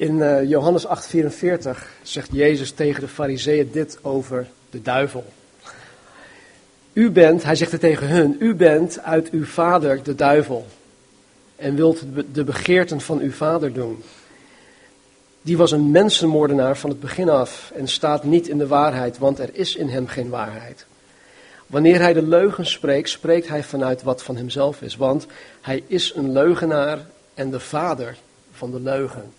In uh, Johannes 8:44 zegt Jezus tegen de fariseeën dit over de duivel. U bent, hij zegt het tegen hun, u bent uit uw vader de duivel en wilt de begeerten van uw vader doen. Die was een mensenmoordenaar van het begin af en staat niet in de waarheid, want er is in hem geen waarheid. Wanneer hij de leugen spreekt, spreekt hij vanuit wat van hemzelf is, want hij is een leugenaar en de vader van de leugen.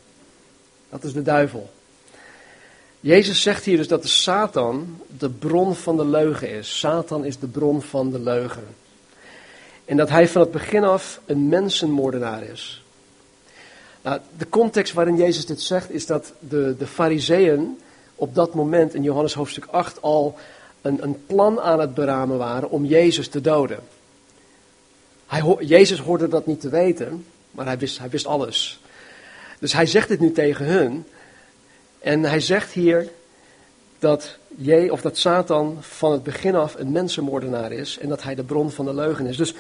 Dat is de duivel. Jezus zegt hier dus dat de Satan de bron van de leugen is. Satan is de bron van de leugen. En dat hij van het begin af een mensenmoordenaar is. Nou, de context waarin Jezus dit zegt is dat de, de fariseeën op dat moment in Johannes hoofdstuk 8 al een, een plan aan het beramen waren om Jezus te doden. Hij, Jezus hoorde dat niet te weten, maar hij wist, hij wist alles. Dus hij zegt dit nu tegen hun. En hij zegt hier dat, je, of dat Satan van het begin af een mensenmoordenaar is en dat hij de bron van de leugen is. Dus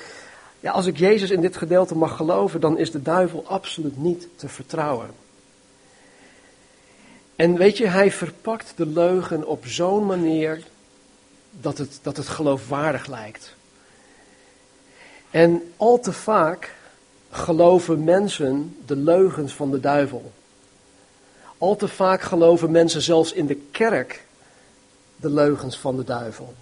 ja, als ik Jezus in dit gedeelte mag geloven, dan is de duivel absoluut niet te vertrouwen. En weet je, hij verpakt de leugen op zo'n manier dat het, dat het geloofwaardig lijkt. En al te vaak geloven mensen de leugens van de duivel. Al te vaak geloven mensen zelfs in de kerk de leugens van de duivel.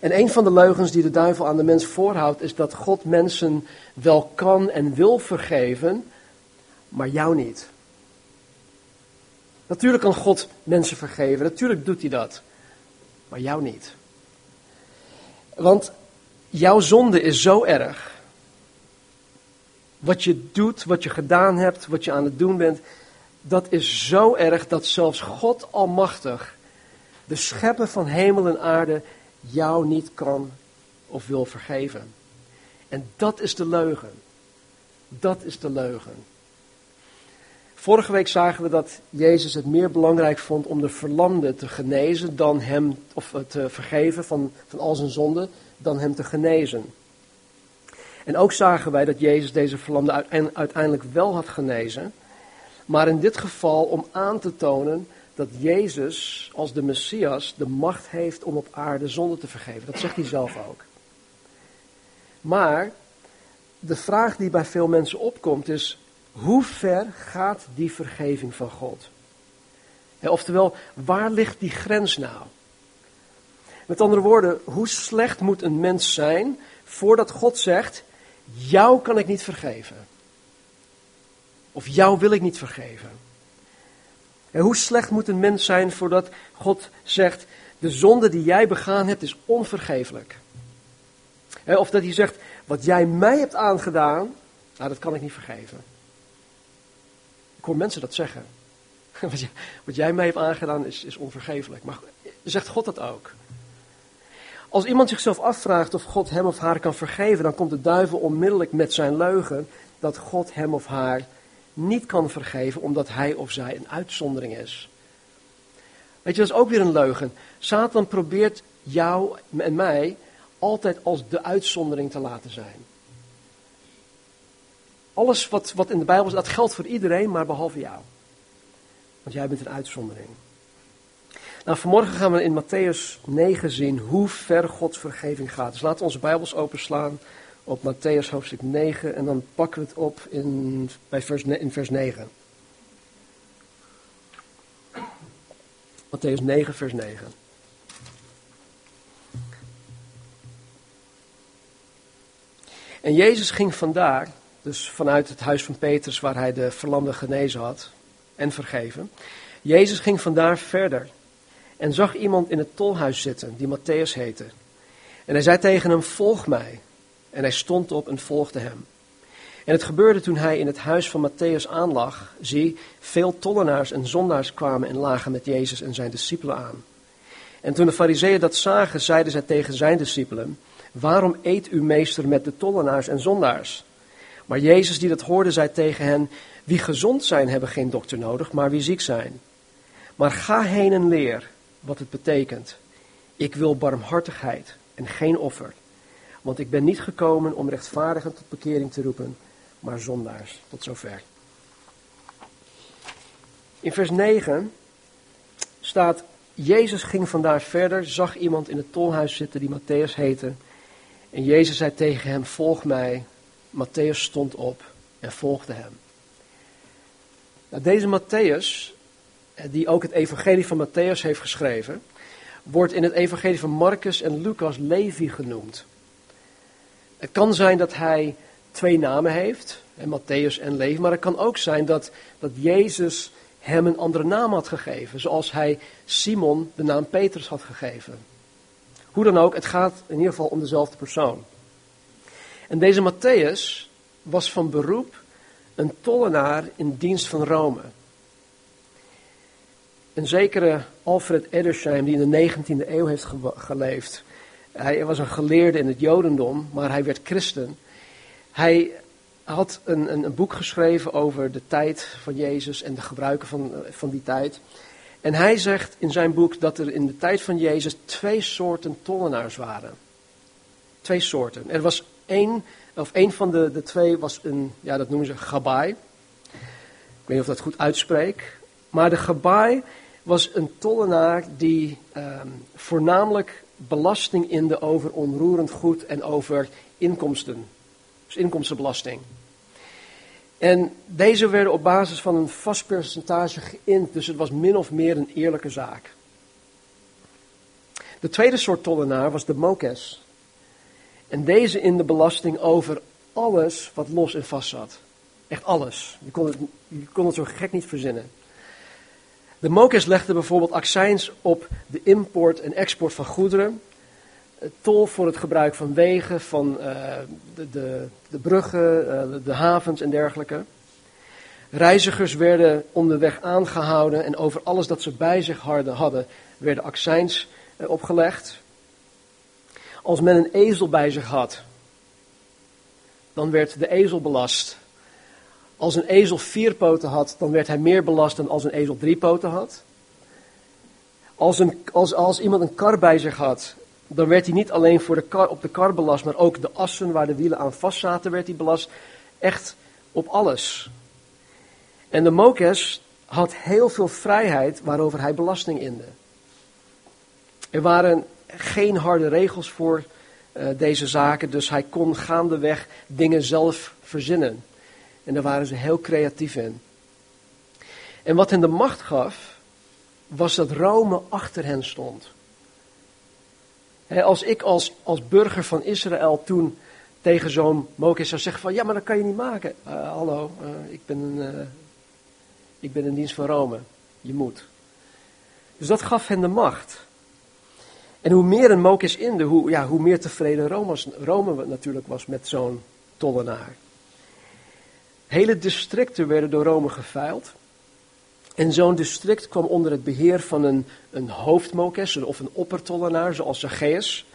En een van de leugens die de duivel aan de mens voorhoudt is dat God mensen wel kan en wil vergeven, maar jou niet. Natuurlijk kan God mensen vergeven, natuurlijk doet hij dat, maar jou niet. Want jouw zonde is zo erg. Wat je doet, wat je gedaan hebt, wat je aan het doen bent, dat is zo erg dat zelfs God Almachtig, de schepper van hemel en aarde, jou niet kan of wil vergeven. En dat is de leugen. Dat is de leugen. Vorige week zagen we dat Jezus het meer belangrijk vond om de verlamde te genezen dan hem, of te vergeven van, van al zijn zonden, dan hem te genezen. En ook zagen wij dat Jezus deze verlamde uiteindelijk wel had genezen, maar in dit geval om aan te tonen dat Jezus als de Messias de macht heeft om op aarde zonde te vergeven. Dat zegt hij zelf ook. Maar de vraag die bij veel mensen opkomt is, hoe ver gaat die vergeving van God? oftewel, waar ligt die grens nou? Met andere woorden, hoe slecht moet een mens zijn voordat God zegt, jou kan ik niet vergeven? Of jou wil ik niet vergeven? En hoe slecht moet een mens zijn voordat God zegt, de zonde die jij begaan hebt is onvergeeflijk? Of dat hij zegt, wat jij mij hebt aangedaan, nou dat kan ik niet vergeven. Ik hoor mensen dat zeggen. Wat jij mij hebt aangedaan is, is onvergeeflijk. Maar zegt God dat ook? Als iemand zichzelf afvraagt of God hem of haar kan vergeven, dan komt de duivel onmiddellijk met zijn leugen dat God hem of haar niet kan vergeven omdat hij of zij een uitzondering is. Weet je, dat is ook weer een leugen. Satan probeert jou en mij altijd als de uitzondering te laten zijn. Alles wat, wat in de Bijbel staat, dat geldt voor iedereen, maar behalve jou. Want jij bent een uitzondering. Nou, vanmorgen gaan we in Matthäus 9 zien hoe ver Gods vergeving gaat. Dus laten we onze Bijbels openslaan op Matthäus hoofdstuk 9 en dan pakken we het op in, bij vers, in vers 9. Matthäus 9, vers 9. En Jezus ging vandaar, dus vanuit het huis van Petrus waar hij de verlamde genezen had en vergeven. Jezus ging vandaar verder en zag iemand in het tolhuis zitten die Matthäus heette. En hij zei tegen hem, volg mij. En hij stond op en volgde hem. En het gebeurde toen hij in het huis van Matthäus aanlag. Zie, veel tollenaars en zondaars kwamen en lagen met Jezus en zijn discipelen aan. En toen de fariseeën dat zagen, zeiden zij tegen zijn discipelen, waarom eet uw meester met de tollenaars en zondaars? Maar Jezus die dat hoorde, zei tegen hen, wie gezond zijn hebben geen dokter nodig, maar wie ziek zijn. Maar ga heen en leer wat het betekent. Ik wil barmhartigheid en geen offer. Want ik ben niet gekomen om rechtvaardigen tot bekering te roepen, maar zondaars. Tot zover. In vers 9 staat, Jezus ging vandaar verder, zag iemand in het tolhuis zitten die Matthäus heette. En Jezus zei tegen hem, volg mij. Matthäus stond op en volgde hem. Nou, deze Matthäus, die ook het evangelie van Matthäus heeft geschreven, wordt in het evangelie van Marcus en Lucas Levi genoemd. Het kan zijn dat hij twee namen heeft, Matthäus en Levi, maar het kan ook zijn dat, dat Jezus hem een andere naam had gegeven, zoals hij Simon de naam Petrus had gegeven. Hoe dan ook, het gaat in ieder geval om dezelfde persoon. En deze Matthäus was van beroep een tollenaar in dienst van Rome. Een zekere Alfred Edersheim, die in de 19e eeuw heeft geleefd. Hij was een geleerde in het Jodendom, maar hij werd christen. Hij had een, een, een, boek geschreven over de tijd van Jezus en de gebruiken van, van die tijd. En hij zegt in zijn boek dat er in de tijd van Jezus twee soorten tollenaars waren. Twee soorten. Er was één, of één van de, de twee was een, ja dat noemen ze gabai. Ik weet niet of dat goed uitspreek. Maar de gabai was een tollenaar die ehm, voornamelijk belasting inde over onroerend goed en over inkomsten. Dus inkomstenbelasting. En deze werden op basis van een vast percentage geïnd, dus het was min of meer een eerlijke zaak. De tweede soort tollenaar was de mokes. En deze in de belasting over alles wat los en vast zat. Echt alles. Je kon het, je kon het zo gek niet verzinnen. De mokes legden bijvoorbeeld accijns op de import en export van goederen. Tol voor het gebruik van wegen, van uh, de, de, de, bruggen, uh, de havens en dergelijke. Reizigers werden onderweg aangehouden en over alles dat ze bij zich hadden, werden accijns opgelegd. Als men een ezel bij zich had, dan werd de ezel belast. Als een ezel vier poten had, dan werd hij meer belast dan als een ezel drie poten had. Als, een, als, als iemand een kar bij zich had, dan werd hij niet alleen voor de kar, op de kar belast, maar ook de assen waar de wielen aan vast zaten, werd hij belast. Echt op alles. En de Mokes had heel veel vrijheid waarover hij belasting inde. Er waren geen harde regels voor uh, deze zaken, dus hij kon gaandeweg dingen zelf verzinnen. En daar waren ze heel creatief in. En wat hen de macht gaf, was dat Rome achter hen stond. als ik als, als burger van Israël toen tegen zo'n Mokes zou zeggen van ja, maar dat kan je niet maken. Uh, hallo, uh, ik, ben een, uh, ik ben in dienst van Rome. Je moet. Dus dat gaf hen de macht. En hoe meer een Mokes inde, hoe, ja, hoe meer tevreden Rome, Rome natuurlijk was met zo'n tollenaar. Hele districten werden door Rome geveild. En zo'n district kwam onder het beheer van een, een hoofdmokes of een oppertollenaar, zoals Zacchaeus,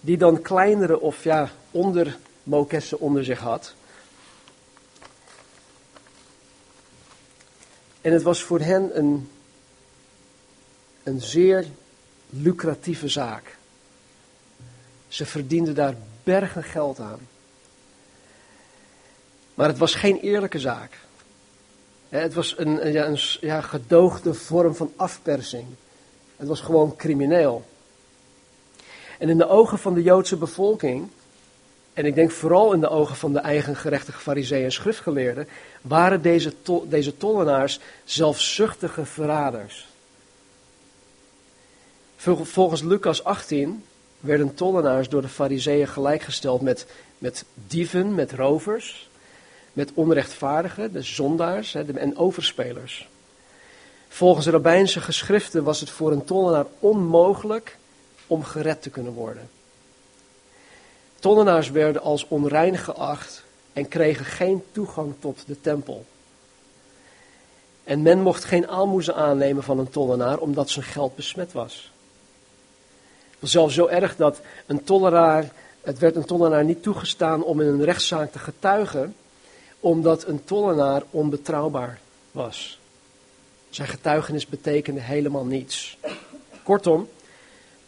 die dan kleinere of ja, ondermokessen onder zich had. En het was voor hen een, een zeer lucratieve zaak. Ze verdienden daar bergen geld aan. Maar het was geen eerlijke zaak. Het was een, een, een ja, gedoogde vorm van afpersing. Het was gewoon crimineel. En in de ogen van de Joodse bevolking, en ik denk vooral in de ogen van de eigen gerechtige fariseeën en schriftgeleerden, waren deze, to, deze tollenaars zelfzuchtige verraders. Volgens Lucas 18 werden tollenaars door de fariseeën gelijkgesteld met, met dieven, met rovers, met onrechtvaardigen, de zondaars en overspelers. Volgens de geschriften was het voor een tollenaar onmogelijk om gered te kunnen worden. Tollenaars werden als onrein geacht en kregen geen toegang tot de tempel. En men mocht geen aalmoezen aannemen van een tollenaar omdat zijn geld besmet was. Het was zelfs zo erg dat een tollenaar, het werd een tollenaar niet toegestaan om in een rechtszaak te getuigen omdat een tollenaar onbetrouwbaar was. Zijn getuigenis betekende helemaal niets. Kortom,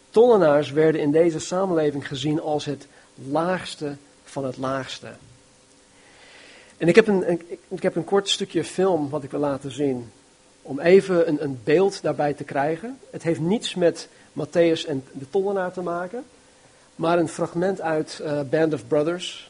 tollenaars werden in deze samenleving gezien als het laagste van het laagste. En ik heb een, ik heb een kort stukje film wat ik wil laten zien. om even een, een beeld daarbij te krijgen. Het heeft niets met Matthäus en de tollenaar te maken, maar een fragment uit uh, Band of Brothers.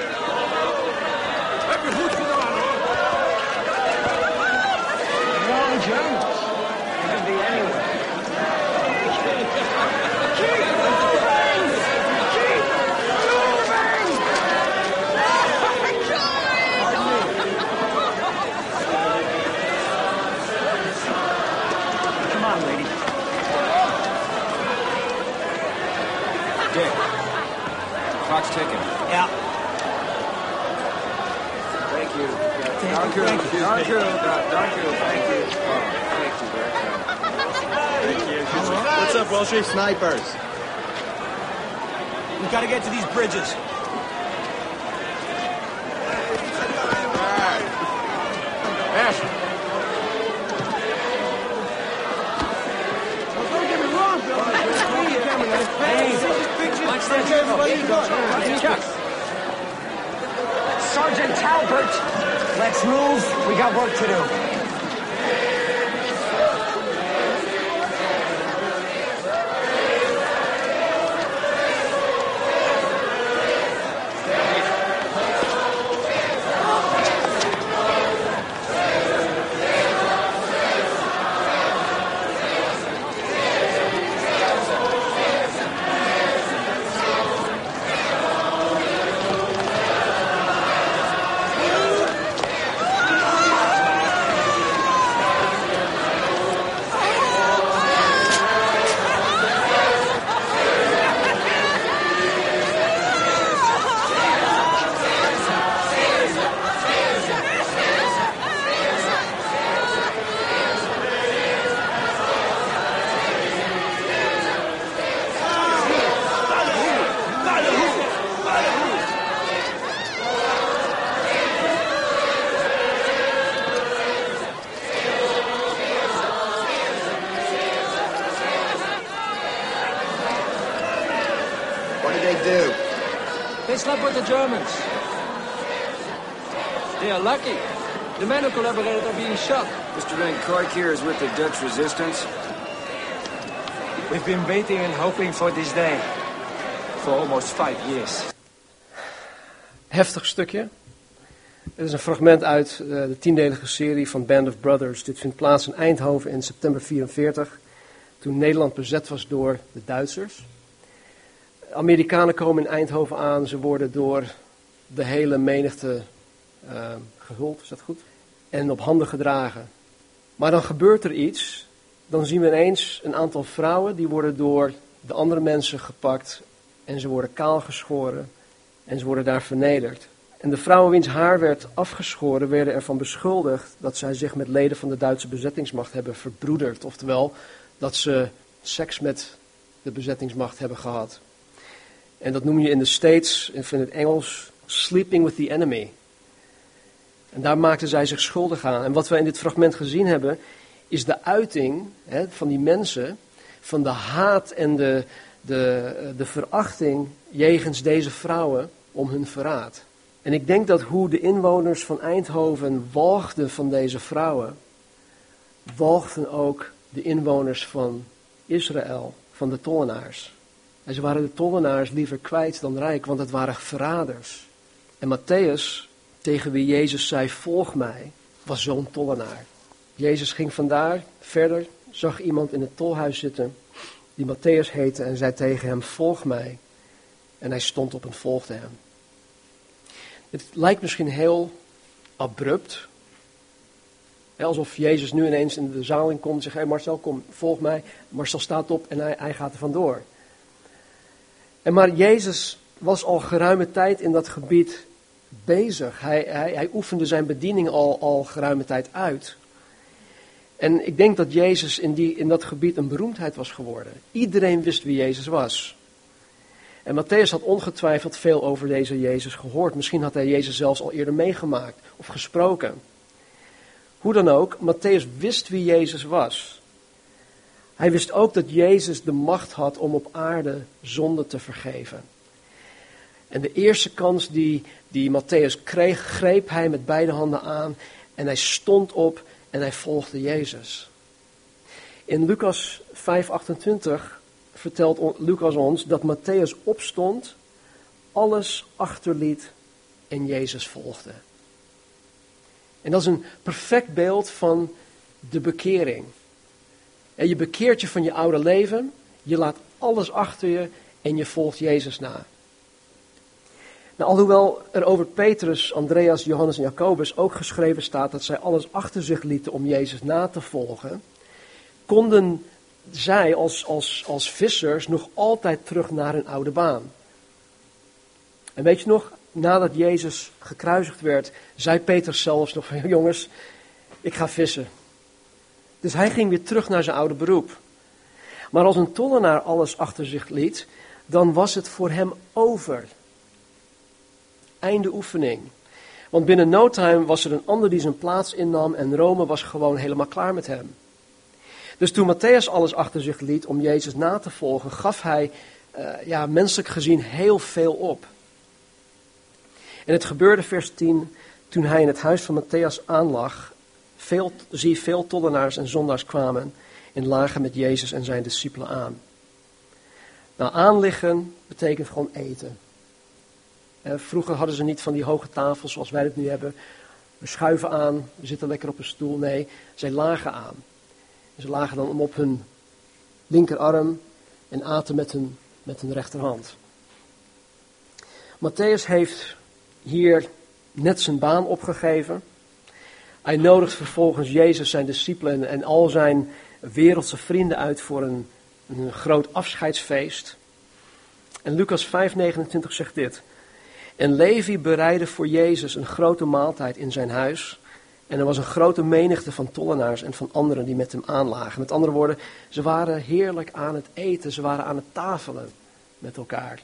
snipers. We gotta get to these bridges. Collaborated are being shot. Mr. Van Koik here is with the Dutch resistance. We've been waiting and hoping for this day. For almost five years. Heftig stukje. Het is een fragment uit uh, de tiendelige serie van Band of Brothers. Dit vindt plaats in Eindhoven in september 44, toen Nederland bezet was door de Duitsers. Amerikanen komen in Eindhoven aan, ze worden door de hele menigte uh, gehuld, is dat goed? en op handen gedragen. Maar dan gebeurt er iets. Dan zien we ineens een aantal vrouwen die worden door de andere mensen gepakt en ze worden kaalgeschoren en ze worden daar vernederd. En de vrouwen wiens haar werd afgeschoren werden ervan beschuldigd dat zij zich met leden van de Duitse bezettingsmacht hebben verbroederd. Oftewel dat ze seks met de bezettingsmacht hebben gehad. En dat noem je in de States, in het Engels, sleeping with the enemy. En daar maakten zij zich schuldig aan. En wat we in dit fragment gezien hebben, is de uiting hè, van die mensen, van de haat en de, de, de verachting jegens deze vrouwen om hun verraad. En ik denk dat hoe de inwoners van Eindhoven walgden van deze vrouwen, walgden ook de inwoners van Israël, van de tollenaars. En ze waren de tollenaars liever kwijt dan rijk, want het waren verraders. En Matthäus tegen wie Jezus zei, volg mij, was zo'n tollenaar. Jezus ging vandaar verder, zag iemand in het tolhuis zitten, die Matthäus heette, en zei tegen hem, volg mij. En hij stond op en volgde hem. Het lijkt misschien heel abrupt, alsof Jezus nu ineens in de zaal komt en zegt, hey Marcel, kom, volg mij. Marcel staat op en hij, hij gaat er vandoor. En maar Jezus was al geruime tijd in dat gebied bezig. Hij, hij, hij oefende zijn bediening al, al geruime tijd uit. En ik denk dat Jezus in, die, in dat gebied een beroemdheid was geworden. Iedereen wist wie Jezus was. En Matthäus had ongetwijfeld veel over deze Jezus gehoord. Misschien had hij Jezus zelfs al eerder meegemaakt of gesproken. Hoe dan ook, Matthäus wist wie Jezus was. Hij wist ook dat Jezus de macht had om op aarde zonde te vergeven. En de eerste kans die, die Matthäus kreeg, greep hij met beide handen aan en hij stond op en hij volgde Jezus. In Lucas 5:28 vertelt Lucas ons dat Matthäus opstond, alles achterliet en Jezus volgde. En dat is een perfect beeld van de bekering. En je bekeert je van je oude leven, je laat alles achter je en je volgt Jezus na. Nou, alhoewel er over Petrus, Andreas, Johannes en Jacobus ook geschreven staat dat zij alles achter zich lieten om Jezus na te volgen, konden zij als, als, als vissers nog altijd terug naar hun oude baan. En weet je nog, nadat Jezus gekruisigd werd, zei Petrus zelfs nog van jongens, ik ga vissen. Dus hij ging weer terug naar zijn oude beroep. Maar als een tollenaar alles achter zich liet, dan was het voor hem over. Einde oefening. Want binnen no time was er een ander die zijn plaats innam en Rome was gewoon helemaal klaar met hem. Dus toen Matthäus alles achter zich liet om Jezus na te volgen, gaf hij uh, ja, menselijk gezien heel veel op. En het gebeurde, vers 10, toen hij in het huis van Matthäus aanlag, veel, zie veel tollenaars en zondaars kwamen en lagen met Jezus en zijn discipelen aan. Nou, aanliggen betekent gewoon eten. Vroeger hadden ze niet van die hoge tafels zoals wij het nu hebben. We schuiven aan, we zitten lekker op een stoel. Nee, zij lagen aan. Ze lagen dan op hun linkerarm en aten met hun, met hun rechterhand. Matthäus heeft hier net zijn baan opgegeven. Hij nodigt vervolgens Jezus, zijn discipelen en al zijn wereldse vrienden uit voor een, een groot afscheidsfeest. En Lucas 5:29 zegt dit. En Levi bereidde voor Jezus een grote maaltijd in zijn huis. En er was een grote menigte van tollenaars en van anderen die met hem aanlagen. Met andere woorden, ze waren heerlijk aan het eten, ze waren aan het tafelen met elkaar.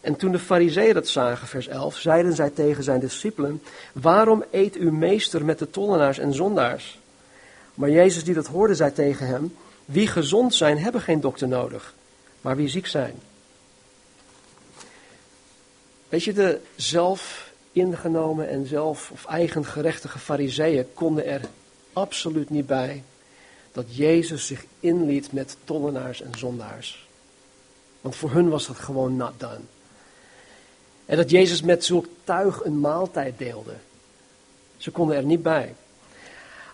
En toen de fariseeën dat zagen, vers 11, zeiden zij tegen zijn discipelen, waarom eet uw meester met de tollenaars en zondaars? Maar Jezus die dat hoorde, zei tegen hem, wie gezond zijn, hebben geen dokter nodig, maar wie ziek zijn. Weet je, de zelf ingenomen en zelf of eigen gerechtige fariseeën konden er absoluut niet bij dat Jezus zich inliet met tollenaars en zondaars. Want voor hun was dat gewoon not done. En dat Jezus met zulk tuig een maaltijd deelde. Ze konden er niet bij.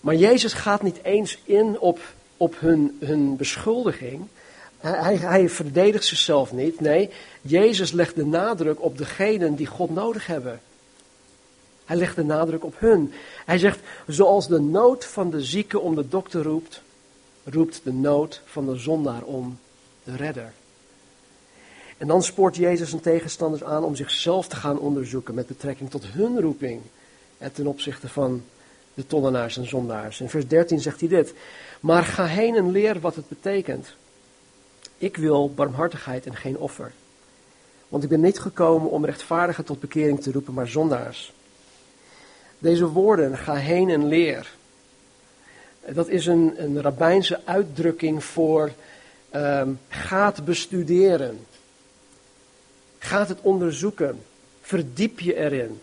Maar Jezus gaat niet eens in op, op hun, hun beschuldiging. Hij, hij verdedigt zichzelf niet. Nee, Jezus legt de nadruk op degenen die God nodig hebben. Hij legt de nadruk op hun. Hij zegt, zoals de nood van de zieke om de dokter roept, roept de nood van de zondaar om de redder. En dan spoort Jezus zijn tegenstanders aan om zichzelf te gaan onderzoeken met betrekking tot hun roeping en ten opzichte van de tollenaars en zondaars. In vers 13 zegt hij dit, maar ga heen en leer wat het betekent. Ik wil barmhartigheid en geen offer. Want ik ben niet gekomen om rechtvaardigen tot bekering te roepen, maar zondaars. Deze woorden, ga heen en leer. Dat is een, een rabbijnse uitdrukking voor um, gaat bestuderen. Gaat het onderzoeken. Verdiep je erin.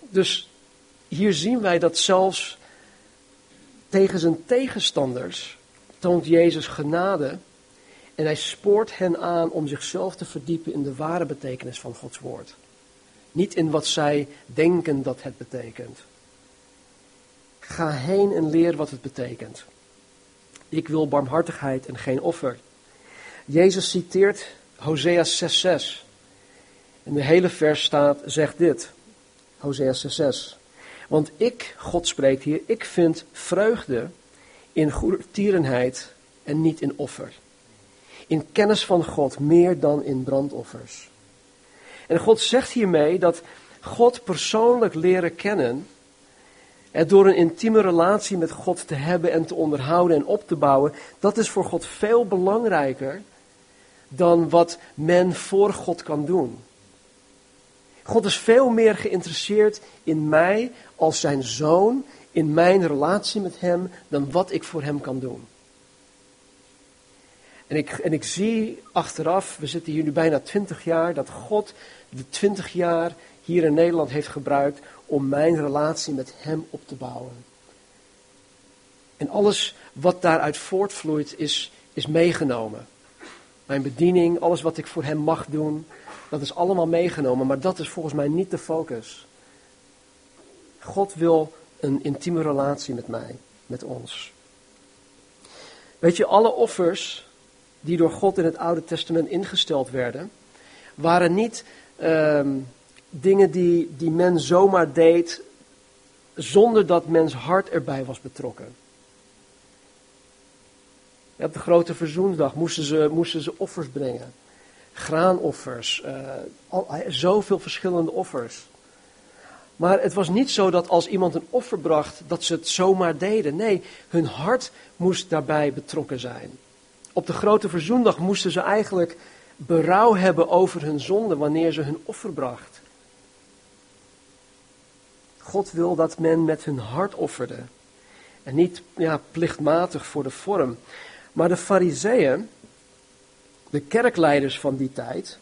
Dus hier zien wij dat zelfs tegen zijn tegenstanders toont Jezus genade en hij spoort hen aan om zichzelf te verdiepen in de ware betekenis van Gods woord. Niet in wat zij denken dat het betekent. Ga heen en leer wat het betekent. Ik wil barmhartigheid en geen offer. Jezus citeert Hosea 6:6. In de hele vers staat, zegt dit. Hosea 6:6. Want ik, God spreekt hier, ik vind vreugde in goedertierenheid en niet in offer. In kennis van God meer dan in brandoffers. En God zegt hiermee dat God persoonlijk leren kennen En door een intieme relatie met God te hebben en te onderhouden en op te bouwen, dat is voor God veel belangrijker dan wat men voor God kan doen. God is veel meer geïnteresseerd in mij als zijn zoon, in mijn relatie met hem, dan wat ik voor hem kan doen. En ik, en ik zie achteraf, we zitten hier nu bijna twintig jaar, dat God de twintig jaar hier in Nederland heeft gebruikt om mijn relatie met Hem op te bouwen. En alles wat daaruit voortvloeit is, is meegenomen. Mijn bediening, alles wat ik voor Hem mag doen, dat is allemaal meegenomen, maar dat is volgens mij niet de focus. God wil een intieme relatie met mij, met ons. Weet je, alle offers die door God in het Oude Testament ingesteld werden, waren niet ehm, dingen die, die men zomaar deed zonder dat mens hart erbij was betrokken. Op de grote verzoensdag moesten ze, moesten ze offers brengen. Graanoffers, uh, zoveel verschillende offers. Maar het was niet zo dat als iemand een offer bracht, dat ze het zomaar deden. Nee, hun hart moest daarbij betrokken zijn. Op de grote verzoendag moesten ze eigenlijk berouw hebben over hun zonde wanneer ze hun offer bracht. God wil dat men met hun hart offerde. En niet ja, plichtmatig voor de vorm. Maar de fariseeën, de kerkleiders van die tijd,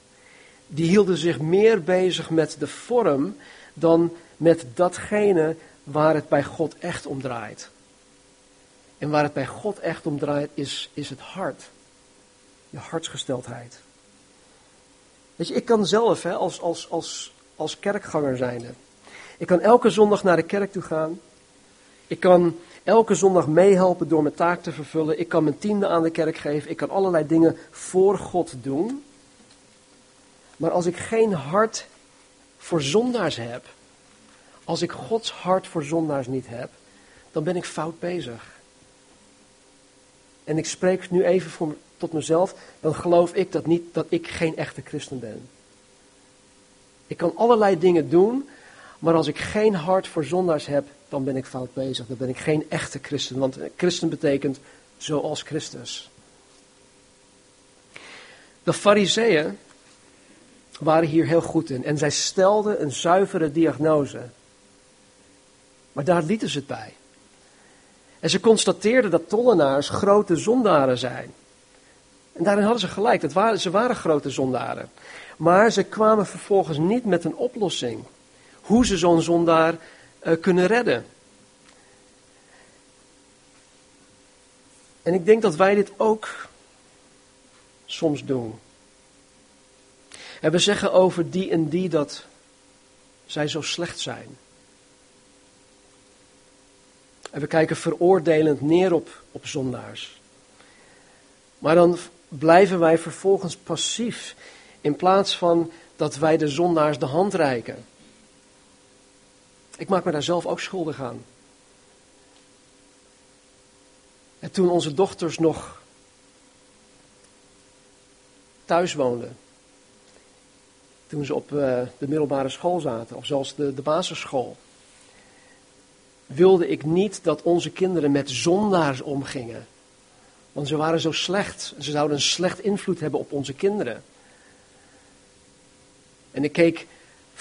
die hielden zich meer bezig met de vorm dan met datgene waar het bij God echt om draait. En waar het bij God echt om draait is, is het hart. Je hartsgesteldheid. Weet je, ik kan zelf hè, als, als, als, als kerkganger zijnde. Ik kan elke zondag naar de kerk toe gaan. Ik kan elke zondag meehelpen door mijn taak te vervullen. Ik kan mijn tiende aan de kerk geven. Ik kan allerlei dingen voor God doen. Maar als ik geen hart voor zondaars heb, als ik Gods hart voor zondaars niet heb, dan ben ik fout bezig. En ik spreek nu even voor, tot mezelf, dan geloof ik dat niet dat ik geen echte christen ben. Ik kan allerlei dingen doen, maar als ik geen hart voor zondaars heb, dan ben ik fout bezig. Dan ben ik geen echte christen, want christen betekent zoals Christus. De fariseeën waren hier heel goed in en zij stelden een zuivere diagnose. Maar daar lieten ze het bij. En ze constateerden dat tollenaars grote zondaren zijn. En daarin hadden ze gelijk, dat waren, ze waren grote zondaren. Maar ze kwamen vervolgens niet met een oplossing. Hoe ze zo'n zondaar uh, kunnen redden. En ik denk dat wij dit ook soms doen. En we zeggen over die en die dat zij zo slecht zijn. En we kijken veroordelend neer op, op zondaars. Maar dan blijven wij vervolgens passief in plaats van dat wij de zondaars de hand reiken. Ik maak me daar zelf ook schuldig aan. En toen onze dochters nog thuis woonden, toen ze op uh, de middelbare school zaten, of zelfs de, de basisschool, wilde ik niet dat onze kinderen met zondaars omgingen. Want ze waren zo slecht. Ze zouden een slecht invloed hebben op onze kinderen. En ik keek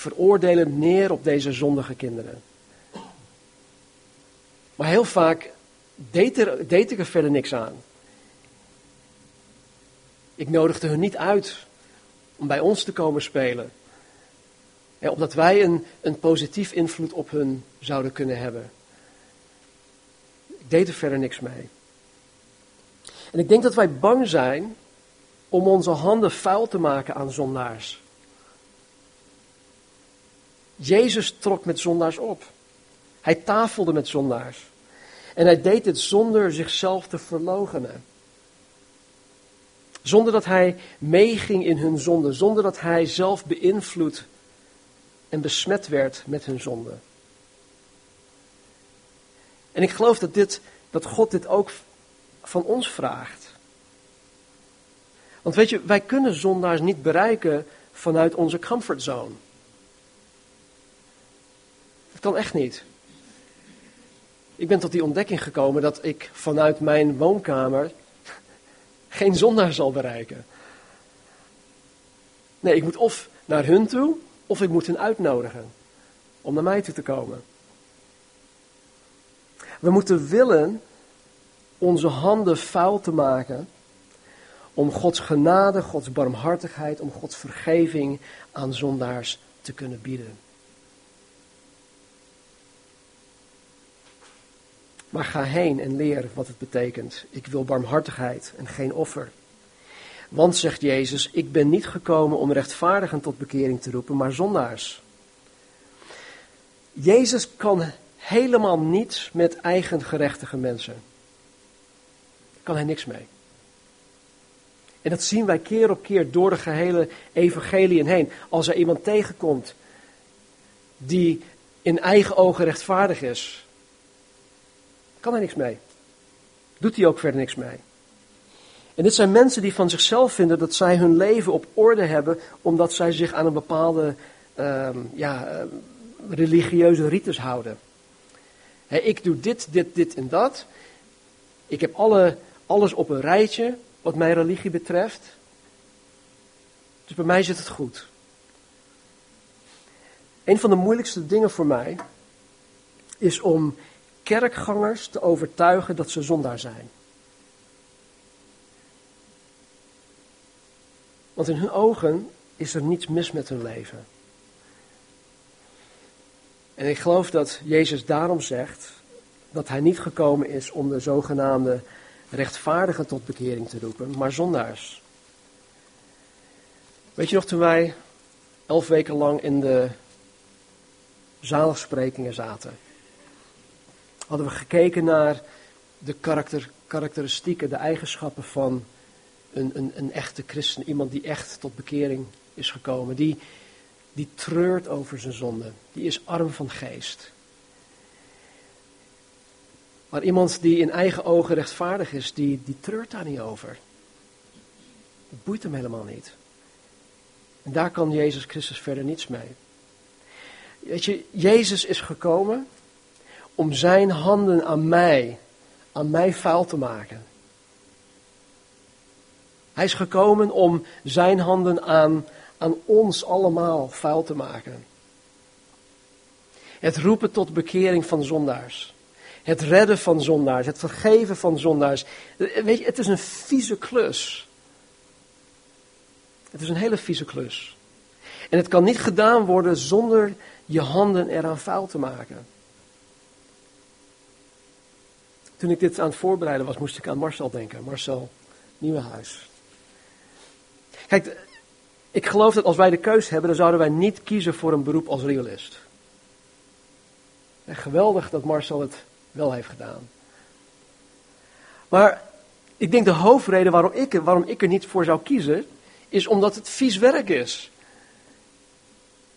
veroordelend neer op deze zondige kinderen. Maar heel vaak deed, er, deed ik er verder niks aan. Ik nodigde hun niet uit om bij ons te komen spelen. Ja, opdat wij een, een positief invloed op hun zouden kunnen hebben. Ik deed er verder niks mee. En ik denk dat wij bang zijn om onze handen vuil te maken aan zondaars. Jezus trok met zondaars op. Hij tafelde met zondaars. En hij deed dit zonder zichzelf te verloochenen. Zonder dat hij meeging in hun zonde. Zonder dat hij zelf beïnvloed en besmet werd met hun zonde. En ik geloof dat, dit, dat God dit ook van ons vraagt. Want weet je, wij kunnen zondaars niet bereiken vanuit onze comfortzone. Kan echt niet. Ik ben tot die ontdekking gekomen dat ik vanuit mijn woonkamer geen zondaar zal bereiken. Nee, ik moet of naar hun toe, of ik moet hen uitnodigen om naar mij toe te komen. We moeten willen onze handen vuil te maken om Gods genade, Gods barmhartigheid, om Gods vergeving aan zondaars te kunnen bieden. Maar ga heen en leer wat het betekent. Ik wil barmhartigheid en geen offer. Want, zegt Jezus, ik ben niet gekomen om rechtvaardigen tot bekering te roepen, maar zondaars. Jezus kan helemaal niets met eigen gerechtige mensen. Daar kan hij niks mee. En dat zien wij keer op keer door de gehele evangelie heen. Als er iemand tegenkomt die in eigen ogen rechtvaardig is, kan hij niks mee. Doet hij ook verder niks mee. En dit zijn mensen die van zichzelf vinden dat zij hun leven op orde hebben, omdat zij zich aan een bepaalde uh, ja, uh, religieuze rites houden. ik doe dit, dit, dit en dat. Ik heb alle, alles op een rijtje wat mijn religie betreft. Dus bij mij zit het goed. Een van de moeilijkste dingen voor mij is om kerkgangers te overtuigen dat ze zondaar zijn. Want in hun ogen is er niets mis met hun leven. En ik geloof dat Jezus daarom zegt dat hij niet gekomen is om de zogenaamde rechtvaardigen tot bekering te roepen, maar zondaars. Weet je nog, toen wij elf weken lang in de zaligsprekingen zaten, hadden we gekeken naar de karakter, karakteristieken, de eigenschappen van een, een, een echte christen, iemand die echt tot bekering is gekomen, die, die treurt over zijn zonde, die is arm van geest. Maar iemand die in eigen ogen rechtvaardig is, die, die treurt daar niet over. Dat boeit hem helemaal niet. En daar kan Jezus Christus verder niets mee. Weet je, Jezus is gekomen om zijn handen aan mij, aan mij vuil te maken. Hij is gekomen om zijn handen aan, aan ons allemaal vuil te maken. Het roepen tot bekering van zondaars. Het redden van zondaars. Het vergeven van zondaars. Weet je, het is een vieze klus. Het is een hele vieze klus. En het kan niet gedaan worden zonder je handen eraan vuil te maken. Toen ik dit aan het voorbereiden was, moest ik aan Marcel denken. Marcel Nieuwenhuis. Kijk, ik geloof dat als wij de keus hebben, dan zouden wij niet kiezen voor een beroep als realist. En geweldig dat Marcel het wel heeft gedaan. Maar ik denk de hoofdreden waarom ik, waarom ik er niet voor zou kiezen, is omdat het vies werk is.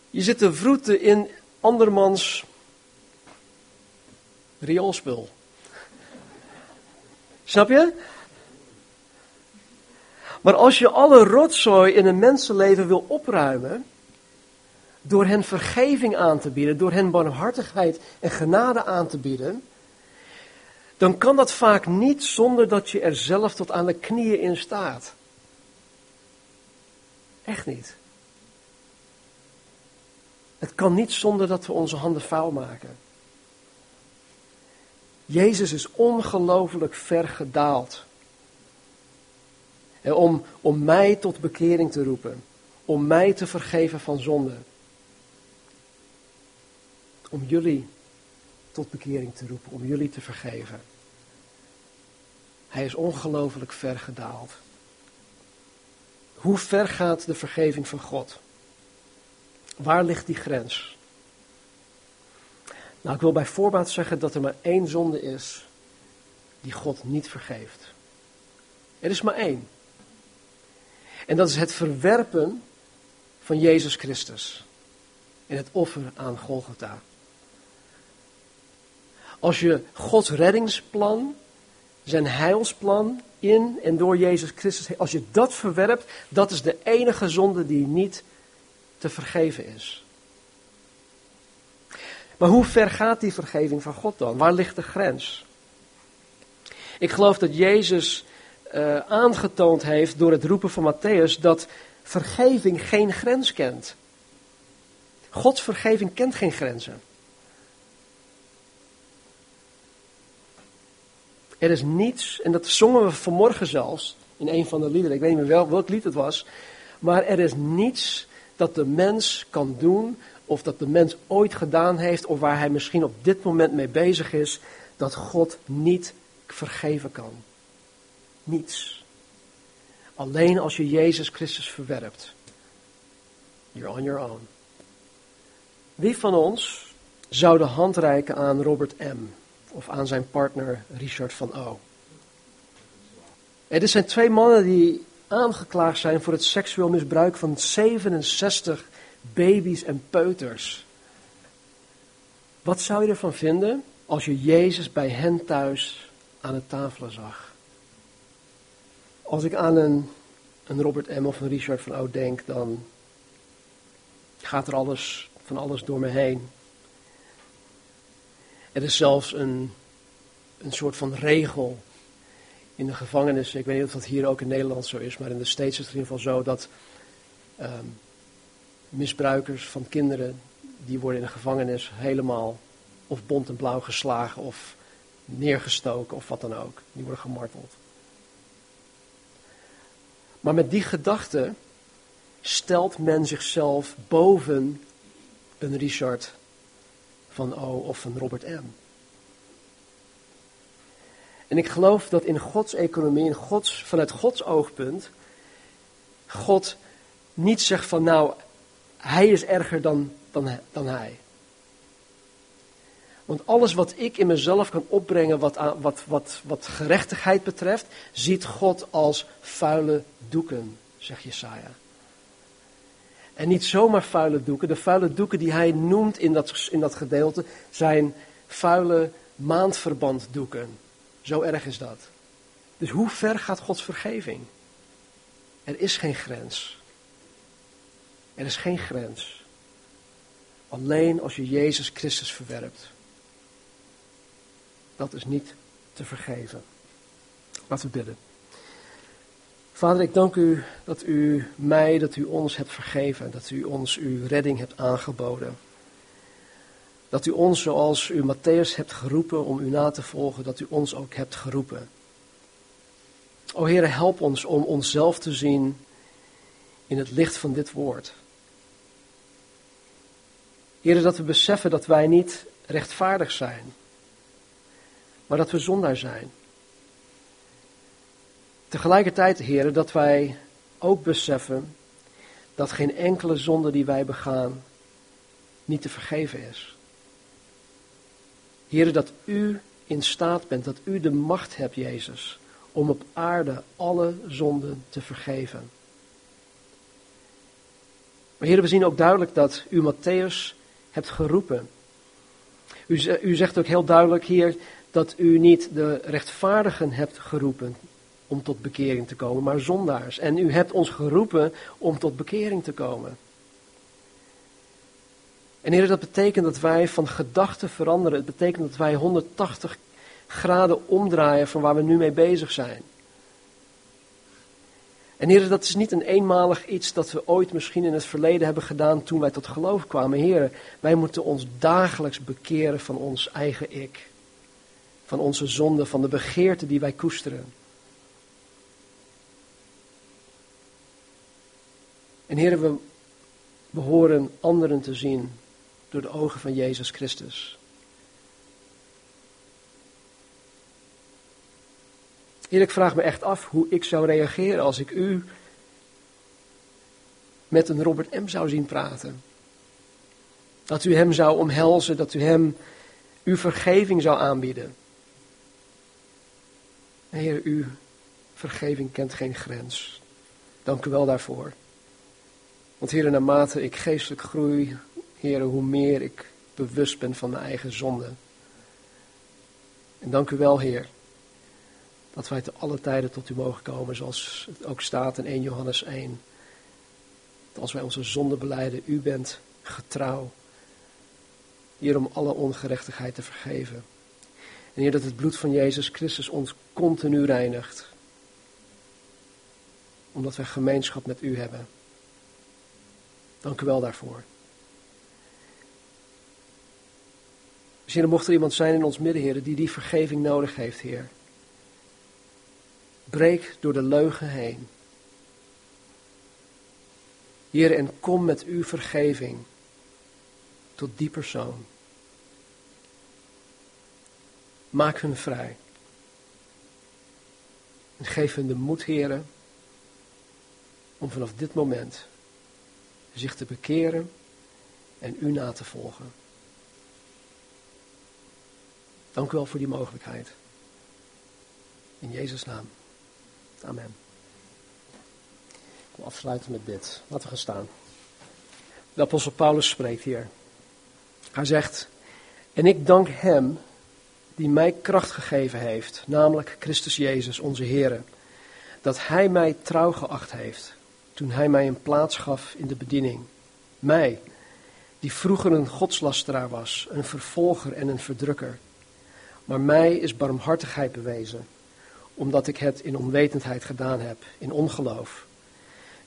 Je zit te vroeten in andermans rioolspul. Snap je? Maar als je alle rotzooi in een mensenleven wil opruimen, door hen vergeving aan te bieden, door hen barmhartigheid en genade aan te bieden, dan kan dat vaak niet zonder dat je er zelf tot aan de knieën in staat. Echt niet. Het kan niet zonder dat we onze handen vuil maken. Jezus is ongelooflijk ver gedaald. Om, om mij tot bekering te roepen. Om mij te vergeven van zonde. Om jullie tot bekering te roepen. Om jullie te vergeven. Hij is ongelooflijk ver gedaald. Hoe ver gaat de vergeving van God? Waar ligt die grens? Nou, ik wil bij voorbaat zeggen dat er maar één zonde is die God niet vergeeft. Er is maar één. En dat is het verwerpen van Jezus Christus. En het offer aan Golgotha. Als je Gods reddingsplan, zijn heilsplan in en door Jezus Christus, als je dat verwerpt, dat is de enige zonde die niet te vergeven is. Maar hoe ver gaat die vergeving van God dan? Waar ligt de grens? Ik geloof dat Jezus uh, aangetoond heeft door het roepen van Matthäus dat vergeving geen grens kent. Gods vergeving kent geen grenzen. Er is niets, en dat zongen we vanmorgen zelfs in een van de liederen, ik weet niet meer wel, welk lied het was, maar er is niets dat de mens kan doen, of dat de mens ooit gedaan heeft, of waar hij misschien op dit moment mee bezig is, dat God niet vergeven kan. Niets. Alleen als je Jezus Christus verwerpt. You're on your own. Wie van ons zou de hand reiken aan Robert M. of aan zijn partner Richard van O? Er zijn twee mannen die aangeklaagd zijn voor het seksueel misbruik van 67 baby's en peuters. Wat zou je ervan vinden als je Jezus bij hen thuis aan het tafelen zag? Als ik aan een, een Robert M. of een Richard van O denk, dan gaat er alles, van alles door me heen. Er is zelfs een, een soort van regel in de gevangenis. Ik weet niet of dat hier ook in Nederland zo is, maar in de States is het in ieder geval zo dat um, misbruikers van kinderen, die worden in de gevangenis helemaal of bont en blauw geslagen of neergestoken of wat dan ook. Die worden gemarteld. Maar met die gedachte stelt men zichzelf boven een Richard van O of een Robert M. En ik geloof dat in Gods economie, in Gods, vanuit Gods oogpunt, God niet zegt van nou, hij is erger dan, dan, dan hij. Want alles wat ik in mezelf kan opbrengen wat, wat, wat, wat gerechtigheid betreft, ziet God als vuile doeken, zegt Jesaja. En niet zomaar vuile doeken. De vuile doeken die hij noemt in dat, in dat gedeelte zijn vuile maandverbanddoeken. Zo erg is dat. Dus hoe ver gaat Gods vergeving? Er is geen grens. Er is geen grens. Alleen als je Jezus Christus verwerpt. Dat is niet te vergeven. Laten we bidden. Vader, ik dank u dat u mij, dat u ons hebt vergeven. Dat u ons uw redding hebt aangeboden. Dat u ons, zoals u Matthäus hebt geroepen om u na te volgen, dat u ons ook hebt geroepen. O Heer, help ons om onszelf te zien in het licht van dit woord. Heer, dat we beseffen dat wij niet rechtvaardig zijn, maar dat we zondaar zijn. Tegelijkertijd, Heer, dat wij ook beseffen dat geen enkele zonde die wij begaan niet te vergeven is. Heer, dat u in staat bent, dat u de macht hebt, Jezus, om op aarde alle zonden te vergeven. Maar Heer, we zien ook duidelijk dat u Matthäus hebt geroepen. U, u zegt ook heel duidelijk hier dat u niet de rechtvaardigen hebt geroepen om tot bekering te komen, maar zondaars. En u hebt ons geroepen om tot bekering te komen. En Heer, dat betekent dat wij van gedachten veranderen. Het betekent dat wij 180 graden omdraaien van waar we nu mee bezig zijn. En Heer, dat is niet een eenmalig iets dat we ooit misschien in het verleden hebben gedaan toen wij tot geloof kwamen. Heer, wij moeten ons dagelijks bekeren van ons eigen ik. Van onze zonde, van de begeerte die wij koesteren. En Heer, we behoren anderen te zien door de ogen van Jezus Christus. Heer, ik vraag me echt af hoe ik zou reageren als ik u met een Robert M. zou zien praten. Dat u hem zou omhelzen, dat u hem uw vergeving zou aanbieden. Heer, uw vergeving kent geen grens. Dank u wel daarvoor. Want Heer, naarmate ik geestelijk groei, Heer, hoe meer ik bewust ben van mijn eigen zonde. En dank u wel, Heer, dat wij te alle tijden tot u mogen komen, zoals het ook staat in 1 Johannes 1. Dat als wij onze zonde beleiden, u bent getrouw Heer, om alle ongerechtigheid te vergeven. En Heer, dat het bloed van Jezus Christus ons continu reinigt. Omdat wij gemeenschap met U hebben. Dank u wel daarvoor. Misschien mocht er iemand zijn in ons midden, Heer, die die vergeving nodig heeft, Heer. Breek door de leugen heen. Heer, en kom met uw vergeving tot die persoon. Maak hun vrij. En geef hun de moed, heren, om vanaf dit moment zich te bekeren en u na te volgen. Dank u wel voor die mogelijkheid. In Jezus' naam. Amen. Ik wil afsluiten met dit. Laten we gaan staan. De apostel Paulus spreekt hier. Hij zegt, en ik dank hem die mij kracht gegeven heeft, namelijk Christus Jezus, onze Heer, dat hij mij trouw geacht heeft toen hij mij een plaats gaf in de bediening. Mij, die vroeger een godslasteraar was, een vervolger en een verdrukker. Maar mij is barmhartigheid bewezen, omdat ik het in onwetendheid gedaan heb, in ongeloof.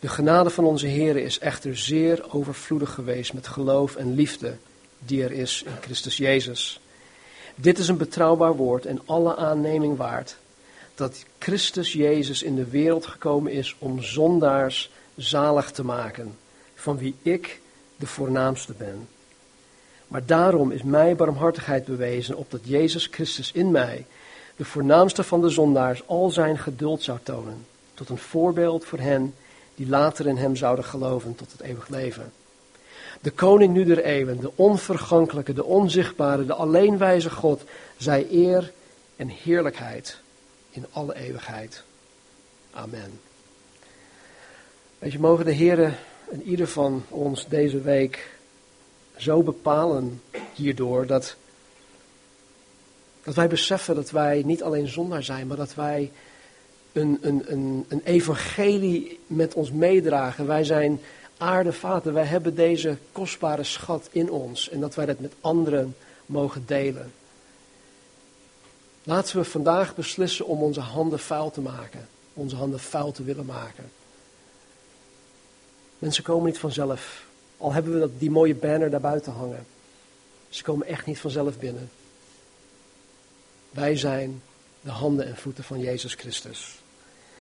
De genade van onze Heer is echter zeer overvloedig geweest met geloof en liefde die er is in Christus Jezus. Dit is een betrouwbaar woord en alle aanneming waard, dat Christus Jezus in de wereld gekomen is om zondaars zalig te maken, van wie ik de voornaamste ben. Maar daarom is mij barmhartigheid bewezen, opdat Jezus Christus in mij, de voornaamste van de zondaars, al zijn geduld zou tonen, tot een voorbeeld voor hen die later in hem zouden geloven tot het eeuwig leven. De koning nu der eeuwen, de onvergankelijke, de onzichtbare, de alleenwijze God, zij eer en heerlijkheid in alle eeuwigheid. Amen. Weet je, mogen de Heeren en ieder van ons deze week zo bepalen hierdoor dat, dat wij beseffen dat wij niet alleen zondaar zijn, maar dat wij een, een, een, een evangelie met ons meedragen. Wij zijn aardevaten, wij hebben deze kostbare schat in ons en dat wij dat met anderen mogen delen. Laten we vandaag beslissen om onze handen vuil te maken, onze handen vuil te willen maken. Mensen komen niet vanzelf, al hebben we dat, die mooie banner daar buiten hangen. Ze komen echt niet vanzelf binnen. Wij zijn de handen en voeten van Jezus Christus.